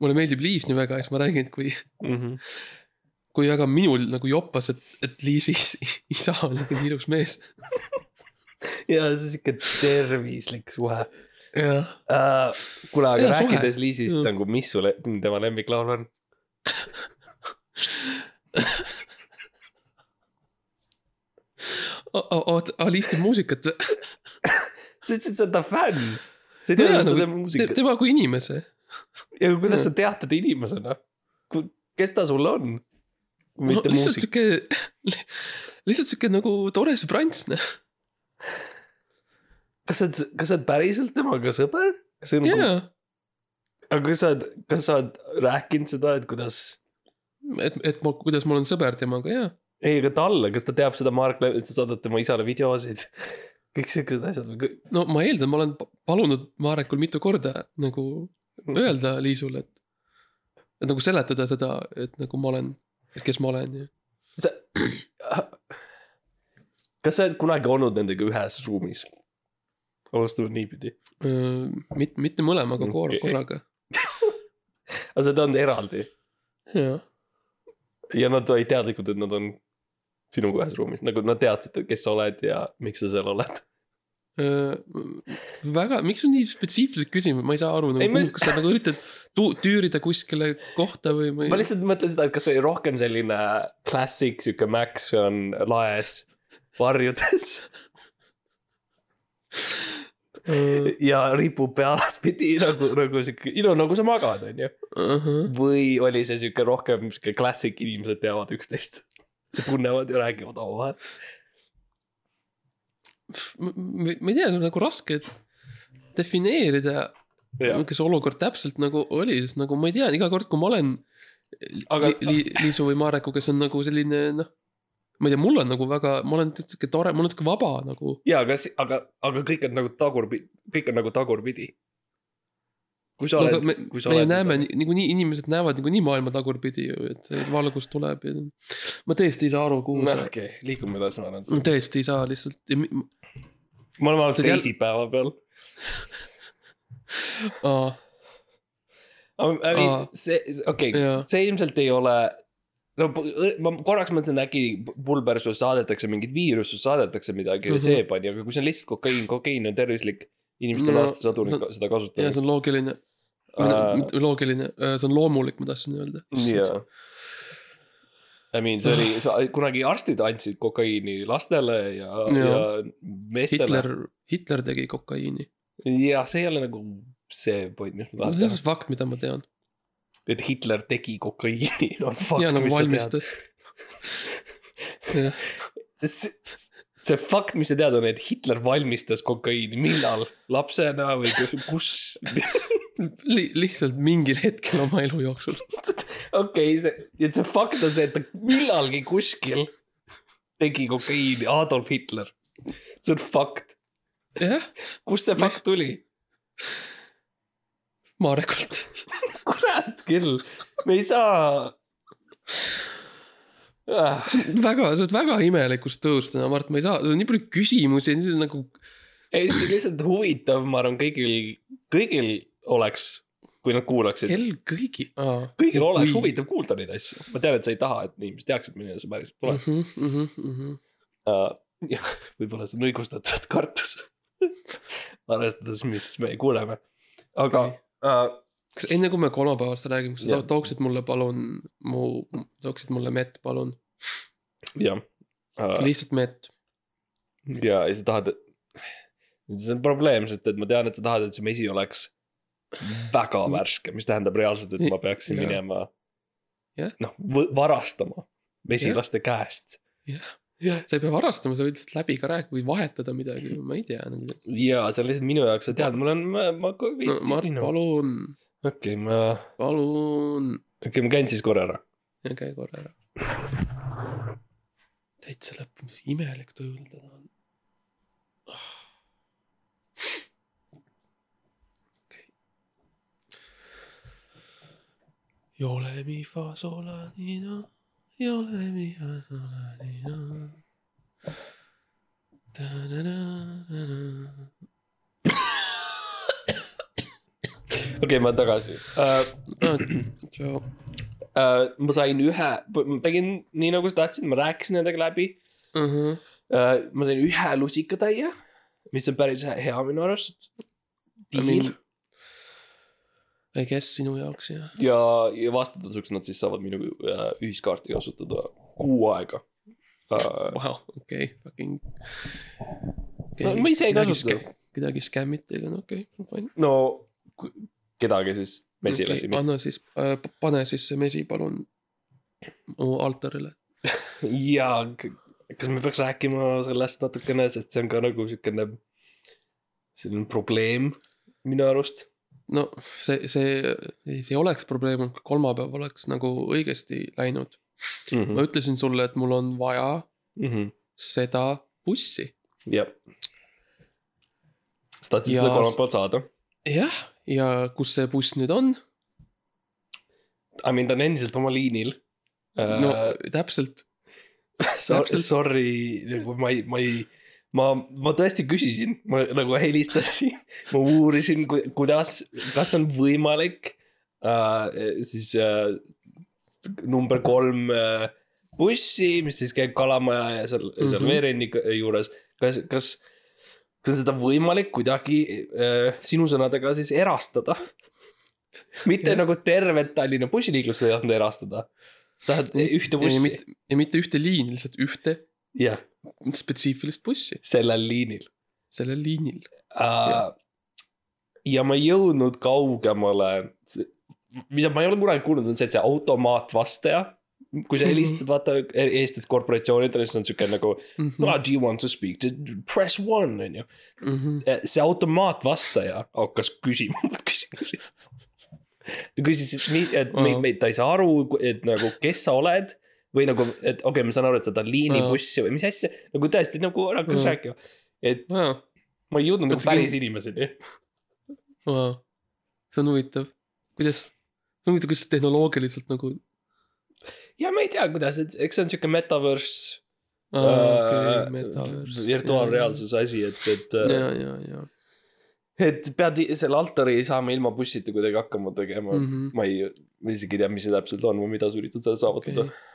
mulle meeldib Liis nii väga ja siis ma räägin, et kui, Mm -hmm. kui väga minul nagu joppas, et, et Liisi is- isa on nagu ilus mees. <laughs> ja see on siuke tervislik suhe jah. uh,. kuule, aga suhe. rääkides Liisist Mm. nagu, mis sulle tema lemmiklaul on? oota, Liis teeb muusikat või? <laughs> sa ütlesid, sa oled ta fänn. sa ei tea, et ta teeb muusikat. tema kui inimese. ja kuidas sa tead teda inimesena? kes ta sulle on? mitte lihtsalt muusik. sihuke, <laughs> lihtsalt sihuke nagu tore sõbrants, noh. Kas sa oled, kas sa oled päriselt temaga sõber? kas see on nagu, jaa, aga kas sa oled, kas sa oled rääkinud seda, et kuidas, et, et ma, kuidas ma olen sõber temaga, jaa. ei, aga talle, kas ta teab seda Mark Levinit, sa saadad tema isale videosid? <laughs> kõik siuksed asjad või no ma eeldan, ma olen pa- palunud Marekul mitu korda nagu öelda Liisule, et, et nagu seletada seda, et nagu ma olen, et kes ma olen ja. sa, <clears throat> kas sa oled kunagi olnud nendega ühes ruumis? Alustame niipidi. mitte, mitte mõlemaga kor- Okei. korraga, <laughs> aga oled olnud eraldi jaa. ja nad olid teadlikud, et nad on sinuga ühes ruumis, nagu nad teadsid, kes sa oled ja miks sa seal oled. väga, miks sul nii spetsiifilised küsimused, ma ei saa aru nagu just-, kas sa nagu üritad tu-, tüürida kuskile kohta või, või ma. lihtsalt mõtlen seda, et kas oli rohkem selline klassik, sihuke Max on laes varjudes <laughs> ja ripub pea alaspidi nagu, nagu sihuke, no nagu sa magad, on ju. või oli see sihuke rohkem sihuke klassik, inimesed teavad üksteist. tunnevad ja räägivad omavahel. ma ei tea, nagu raske defineerida, kes olukord täpselt nagu oli, sest nagu ma ei tea, iga kord, kui ma olen Aga- li, Liisu või Marekuga, see on nagu selline noh, ma ei tea, mul on nagu väga, ma olen sihuke tore, mul on sihuke vaba nagu. ja, aga, aga, aga kõik on nagu tagurpidi, kõik on nagu tagurpidi. kui sa No, oled me, kui sa me ju oled. näeme ni- niikuinii, inimesed näevad niikuinii maailma tagurpidi ju, et valgus tuleb ja. ma tõesti ei saa aru, kuhu no see, okei, liigume edasi, ma arvan. ma tõesti ei saa lihtsalt. me oleme alles Sa teisipäeva peal. aa, I mean see, okei okay,, see ilmselt ei ole no ma korraks mõtlesin, et äkki pulber sulle saadetakse mingit viirust, sulle saadetakse midagi mm. -hmm. see pani, aga kui see on lihtsalt kokaiin, kokaiin on tervislik. inimesed on No, aastasadu see- seda ja kasutanud see. on loogiline, mitte loogiline, see on loomulik, ma tahtsin öelda. jaa. I mean, see oli, kunagi arstid andsid kokaiini lastele ja, ja, ja meestele. Hitler, Hitler tegi kokaiini. ja see ei ole nagu see point, mis ma see tahan on teha. fakt, mida ma tean. Et Hitler tegi kokaiini <laughs> on fakt, ja nagu valmistas. <laughs> see, see fakt, mis sa tead, on, et Hitler valmistas kokaiini, millal, lapsena või <laughs> kus? Li lihtsalt mingil hetkel oma elu jooksul. okei, see, et see fakt on see, et ta millalgi kuskil tegi kokaiini, Adolf Hitler. see on fakt, kust see fakt tuli? Marekult. <laughs> kurat küll, me ei saa ah,. väga, sa oled väga imelikus tõus täna, Mart, ma ei saa, sul on nii palju küsimusi, nagu ei, see on lihtsalt huvitav, ma arvan, kõigil, kõigil oleks, kui nad kuulaksid. kell kõigi. kõigil oleks. huvitav kuulda neid asju, ma tean, et sa ei taha, et inimesed teaksid, milline see päriselt tuleb Mhm, uh,. jah, võib-olla see on õigustatud kartus. <laughs> arvestades, mis me kuuleme, aga uh, kas enne kui me kolmapäevast räägime, kas sa to- tooksid mulle palun mu, tooksid mulle mett, palun, jah uh,. lihtsalt mett. ja, ja sa tahad, see on probleem, sest et ma tean, et sa tahad, et see mesi oleks väga värske, mis tähendab reaalselt, et ma peaksin Jaa. minema Jah. noh, varastama mesilaste käest. Jah. Sa ei pea varastama, sa võid lihtsalt läbi ka rääkida või vahetada midagi, ma ei tea nagu. ja see on lihtsalt minu jaoks, sa tead, mul on, ma, ma. no Mart, palun, okei, ma, palun okei okay,, ma käin siis korra ära. ja käi korra ära. täitsa lõpp, mis imelik tuju täna on. okei. Jole mi fa sola ni no, fa sola ni no. okei okay,, ma olen tagasi uh,. Uh, ma sain ühe, ma tegin nii nagu sa tahtsid, ma rääkisin nendega läbi uh,. ma sain ühe lusikatäie, mis on päris hea minu arust. diil I guess sinu jaoks jah. ja, ja vastutasuks nad siis saavad minu uh, ühiskaarti kasutada kuu aega uh,. Vau, okei, fucking. No ma ise ei kasuta.. kedagi skämmiti, aga no okei okay,, fine. no kedagi siis mesilasi okay,. anna siis äh,, pane siis see mesi palun mu altarile. <laughs> ja kas me peaks rääkima sellest natukene, sest see on ka nagu siukene, selline probleem minu arust. No see, see, see oleks probleem, kui kolmapäev oleks nagu õigesti läinud. Mhm. ma ütlesin sulle, et mul on vaja seda bussi. jah. sa tahtsid seda kolmapäeval saada? jah, ja kus see buss nüüd on? I mean ta on endiselt oma liinil no uh,. täpselt, <laughs> täpselt. sorry, nagu ma ei, ma ei, ma, ma tõesti küsisin, ma nagu helistasin, ma uurisin, kuidas, kas on võimalik uh, siis uh, number kolm uh, bussi, mis siis käib Kalamaja ja seal mm, -hmm. seal Mhm. Veerenni juures, kas, kas, kas on seda võimalik kuidagi uh, sinu sõnadega siis erastada? mitte Jah. nagu tervet Tallinna bussiliiklust ei tahtnud erastada. sa tahad ühte ja bussi? mitte, ja mitte ühte liini, lihtsalt ühte jah, spetsiifilist bussi sellel liinil sellel liinil. uh,. ja ma ei jõudnud kaugemale, mida ma ei ole kunagi kuulnud, on see, et see automaatvastaja. kui sa Mhm. helistad, vaata Eestis korporatsioonidele, siis on siuke nagu Mhm. no,. Do you want to speak to press one on ju. see automaatvastaja hakkas küsima <laughs> mult küsimusi. ta küsis, et, et me, me, ta ei saa aru, et nagu, kes sa oled või nagu, et okei okay,, ma saan aru, et sa tahad liinibussi või mis asja, nagu tõesti nagu hakkas Aa. rääkima. et Wow, ma ei jõudnud nagu päris inimeseni. see on huvitav, kuidas, see on huvitav, kuidas tehnoloogiliselt nagu. ja ma ei tea, kuidas, eks see on siuke metaverse okei, äh, metaverse. virtuaalreaalsuse asi, et, et ja, ja, ja. et pead selle altari saama ilma bussita kuidagi hakkama tegema mm. -hmm. ma ei, ma isegi ei tea, mis see täpselt on või mida sa üritad seal saavutada okei,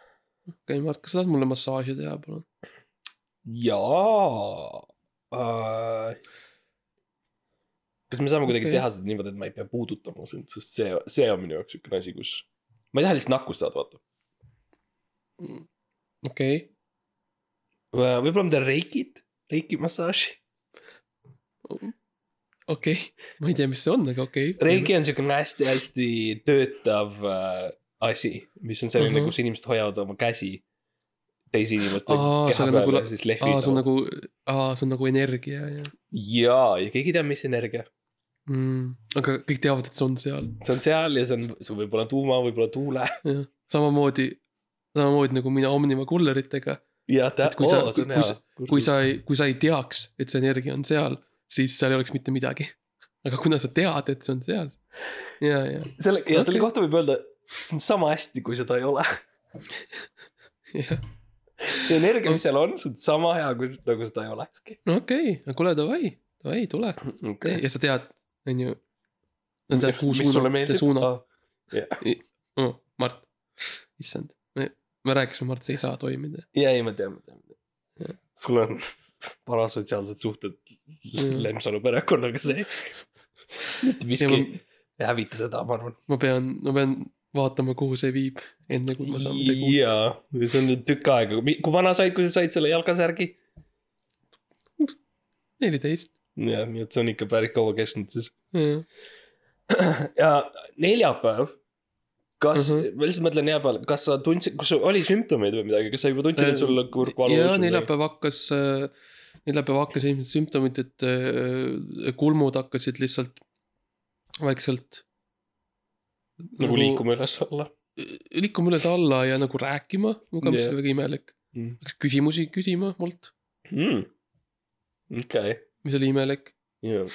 okei, Mart, kas sa tahad mulle massaaži teha, palun? jaa äh,. kas me saame kuidagi okay. teha seda niimoodi, et ma ei pea puudutama sind, sest see, see on minu jaoks siukene asi, kus. ma ei taha lihtsalt nakkust saada, vaata. okei, võib-olla ma teen reikit, reiki massaaži. okei, ma ei tea, mis see on, aga okei. reiki on siukene hästi-hästi töötav äh, asi, mis on selline Mhm. -huh. kus inimesed hoiavad oma käsi teise inimeste Aa, keha on peal nagu ja siis aa, see on nagu, aa, see on nagu energia ja jaa, ja keegi ei tea, mis energia. mm,. aga kõik teavad, et see on seal, see on seal ja see on, see võib olla tuuma, võib-olla tuule. samamoodi, samamoodi nagu mina Omniva kulleritega. jah, kui sa- see on hea. kui sa ei, kui sa ei teaks, et see energia on seal, siis seal ei oleks mitte midagi. <laughs> aga kuna sa tead, et see on seal, ja, ja, selle, ja selle Okei. kohta võib öelda, see on sama hästi, kui seda ei ole. see energia, mis seal on, see on sama hea, kui nagu seda ei olekski. no okei okay., kuule davai, davai, tule. okei. ja sa tead, on ju. sa tead, kuhu suunab, see meeldib? suunab jah, oh,, Mart, issand, me, me rääkisime, Mart, see ei saa toimida. ja ei, ma tean, ma tean. sul on <laughs> parasotsiaalsed suhted. Lemsalu perekonnaga, see mitte miski ma- ei hävita seda, ma arvan. ma pean, ma pean vaatama, kuhu see viib, enne kui ma saan midagi uut. jaa, see on nüüd tükk aega, kui vana said, kui sa said selle jalgasärgi? neliteist, jah, nii et see on ikka päris kaua kestnud siis. <clears throat> ja neljapäev, kas mm. -hmm. ma lihtsalt mõtlen neljapäeval, kas sa tundsid, kas oli sümptomeid või midagi, kas sa juba tundsid, et sul kurk valus? ja neljapäev hakkas, neljapäev hakkas esimesed sümptomid, et äh, kulmud hakkasid lihtsalt vaikselt. Nagu liikuma üles-alla liikuma üles-alla ja nagu rääkima, minuga, mis Jah. oli väga imelik. mm.. hakkas küsimusi küsima mult, Mm. okei, mis oli imelik. jaa,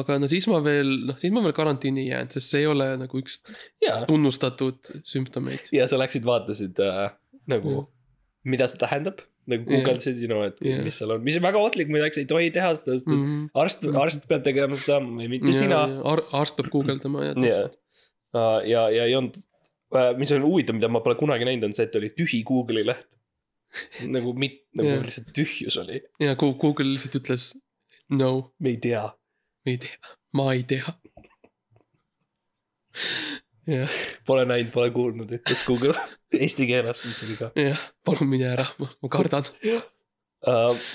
aga no siis ma veel, noh siis ma veel karantiini ei jäänud, sest see ei ole nagu üks jaa. tunnustatud sümptomeid. ja sa läksid, vaatasid äh, nagu Jah. mida see tähendab, nagu guugeldasid, you know, et Jah. mis seal on, mis on väga ohtlik muideks, ei tohi teha seda, sest et Mhm. arst, arst peab tegema seda, mitte sina. Ar, arst peab guugeldama ja ja, ja, ja ei olnud, mis on huvitav, mida ma pole kunagi näinud, on see, et oli tühi Google'i leht. nagu mit-, nagu Jah. lihtsalt tühjus oli, ja Google lihtsalt ütles no, me ei tea. me ei tea, ma ei tea. jah, Pole näinud, pole kuulnud, ütles Google <laughs> eesti keeles üldse ka jah, palun mine ära, ma kardan. uh,.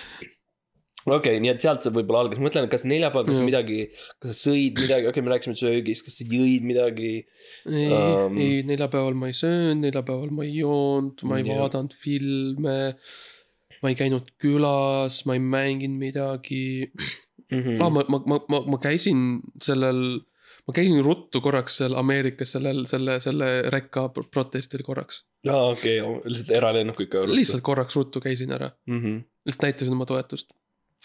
Okei okay,, nii et sealt see võib-olla algas, ma mõtlen, kas neljapäeval, kas Jah. midagi, kas sa sõid midagi, okei okay,, me rääkisime söögist, kas sa jõid midagi? ei Um, ei neljapäeval ma ei söönud, neljapäeval ma ei joonud, ma ei Jah. vaadanud filme. ma ei käinud külas, ma ei mänginud midagi Mm ah,. ma, ma, ma, ma, ma käisin sellel, ma käisin ruttu korraks seal Ameerikas sellel, selle, selle rekka pro- protestil korraks. aa, okei okay,, lihtsalt eralennukiga. lihtsalt korraks ruttu käisin ära, mm. -hmm. lihtsalt näitasin oma toetust.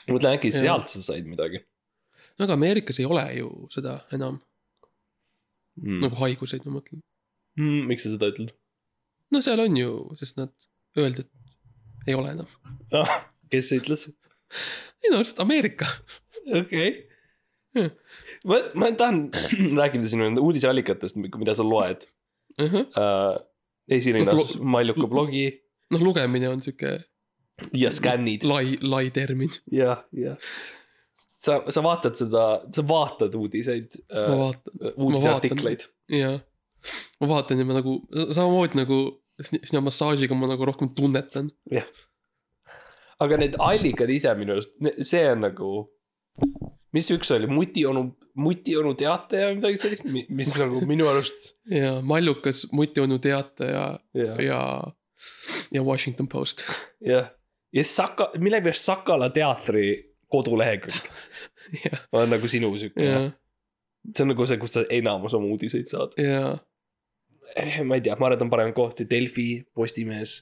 Ma mõtlen, äkki Jah. sealt sa said midagi no aga Ameerikas ei ole ju seda enam mm. nagu haiguseid, ma mõtlen. mm,. miks sa seda ütled no seal on ju, sest nad öeldi, et ei ole enam. ah,? kes ütles? ei no lihtsalt Ameerika. okei ma, ma tahan <clears throat> rääkida sinu nende uudiseallikatest, mida sa loed uh,. esirinnas Maljuka blogi noh, lugemine on sihuke ja skännid lai, lai termin. jah, jah. sa, sa vaatad seda, sa vaatad uudiseid ma uh,, vaatan, uudiseartikleid. jah. ma vaatan ja ma nagu, samamoodi nagu sina massaažiga ma nagu rohkem tunnetan. aga need allikad ise minu arust, see on nagu, mis üks oli, mutionu, mutionu teataja või midagi sellist, mis nagu minu arust, <laughs> ja Mallukas, Mutionu Teataja jah, ja, ja Washington Post. jah. Ja Saka, millegipärast Sakala teatri kodulehekülg <laughs> on nagu sinu siuke, ja, see on nagu see, kust sa enamus oma uudiseid saad. ja ma ei tea, ma arvan, et on parem koht, Delfi, Postimees.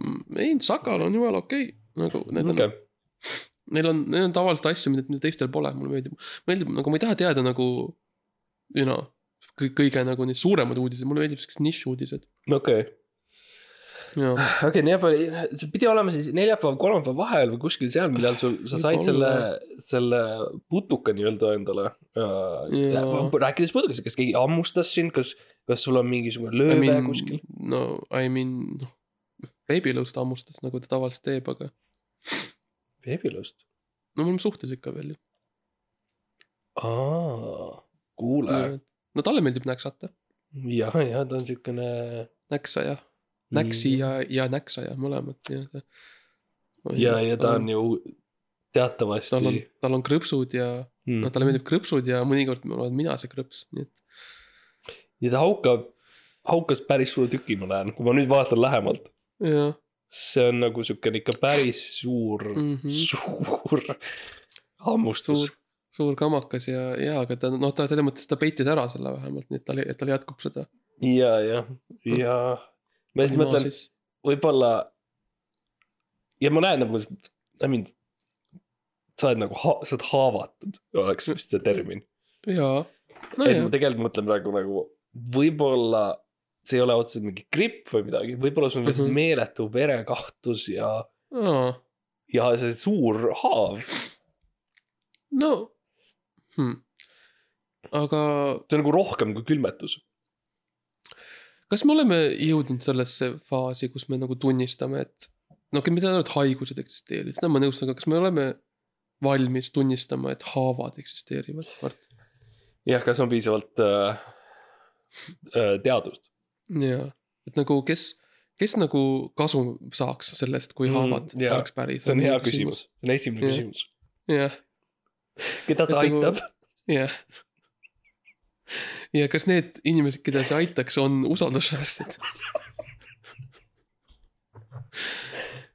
Mm, ei, Sakal on jumala okei okay., nagu need on okei, neil on, neil on tavaliselt asju, mida, teistel pole, mulle meeldib, meeldib nagu ma ei taha teada nagu. You know, kõige nagu need suuremad uudised, mulle meeldib siuksed nišuudised. okei, jaa, okei, neljapäeval, see pidi olema siis neljapäev, kolmapäev vahel või kuskil seal, millal sul, sa said selle Võib-olla., selle putuka nii-öelda endale. Jaa. rääkides putukast, kas keegi hammustas sind, kas, kas sul on mingisugune lööve I mean kuskil? no I mean, noh. beebilõust hammustas, nagu ta tavaliselt teeb, aga veebilõust. no me oleme suhtes ikka veel ju. aa, kuule. no talle meeldib näksata, ja, ja ta on siukene. näksaja, näksi ja, ja näksaja mõlemad nii-öelda. ja, ja ta on ju tal on teatavasti,. tal on krõpsud ja, Mm. no talle meeldib krõpsud ja mõnikord olen mina see krõps, nii et ja ta haukab, haukas päris suure tüki, ma näen, kui ma nüüd vaatan lähemalt. see on nagu siukene ikka päris suur mm. -hmm. suur hammustus suur, kamakas ja, ja aga ta noh, ta selles mõttes ta peitis ära selle vähemalt, nii et tal, et tal jätkub seda. ja, jah, ja ma siis mõtlen, võib-olla. ja ma näen nagu, I mean, sa oled nagu, sa oled haavatud, oleks vist see termin. jaa, et nojah ma, tegelikult mõtlen praegu nagu võib-olla see ei ole otseselt mingi gripp või midagi, võib-olla sul on lihtsalt Mhm. meeletu verekahtus ja, aa, ja see suur haav. no hmm.. aga see on nagu rohkem kui külmetus. Kas me oleme jõudnud sellesse faasi, kus me nagu tunnistame, et no okei, ma tean, et haigused eksisteerivad, seda ma nõustun, aga kas me oleme valmis tunnistama, et haavad eksisteerivad, Mart? jah, kas on piisavalt äh, äh, teadust? jaa, et nagu kes, kes nagu kasu saaks sellest, kui Mm, haavad mm, jaa. oleks päris. see on hea küsimus, see on esimene Jah. küsimus. jah, keda see nagu- aitab? jah. Ja kas need inimesed, keda see aitaks, on usaldusväärsed?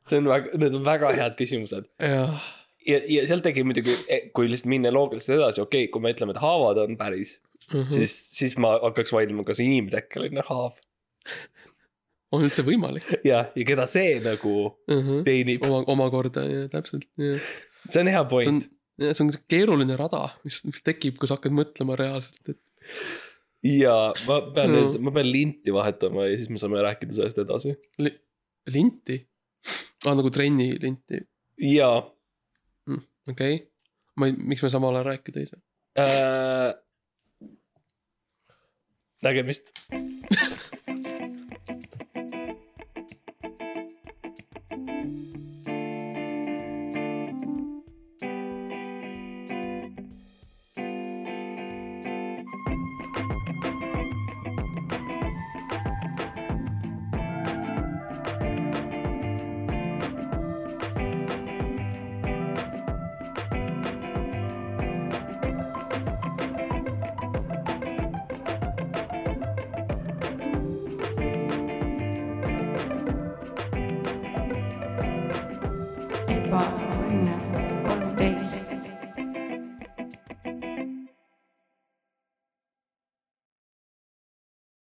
see on väga, need on väga head küsimused jah, ja, ja sealt tekib muidugi, kui lihtsalt minna loogiliselt edasi, okei okay,, kui me ütleme, et haavad on päris mm. -hmm. siis, siis ma hakkaks vaidlema, kas inimtekkeline haav on üldse võimalik ja, ja keda see nagu uh. -huh. teenib, oma, omakorda ja täpselt, jah. see on hea see on point., see on keeruline rada, mis, mis tekib, kui sa hakkad mõtlema reaalselt, et ja ma pean No. nüüd, ma pean linti vahetama ja siis me saame rääkida sellest edasi. li, linti ah,. nagu trenni linti, ja okei okay.. ma ei, miks me samal ajal rääkida ei saa? äh,. nägemist. <laughs>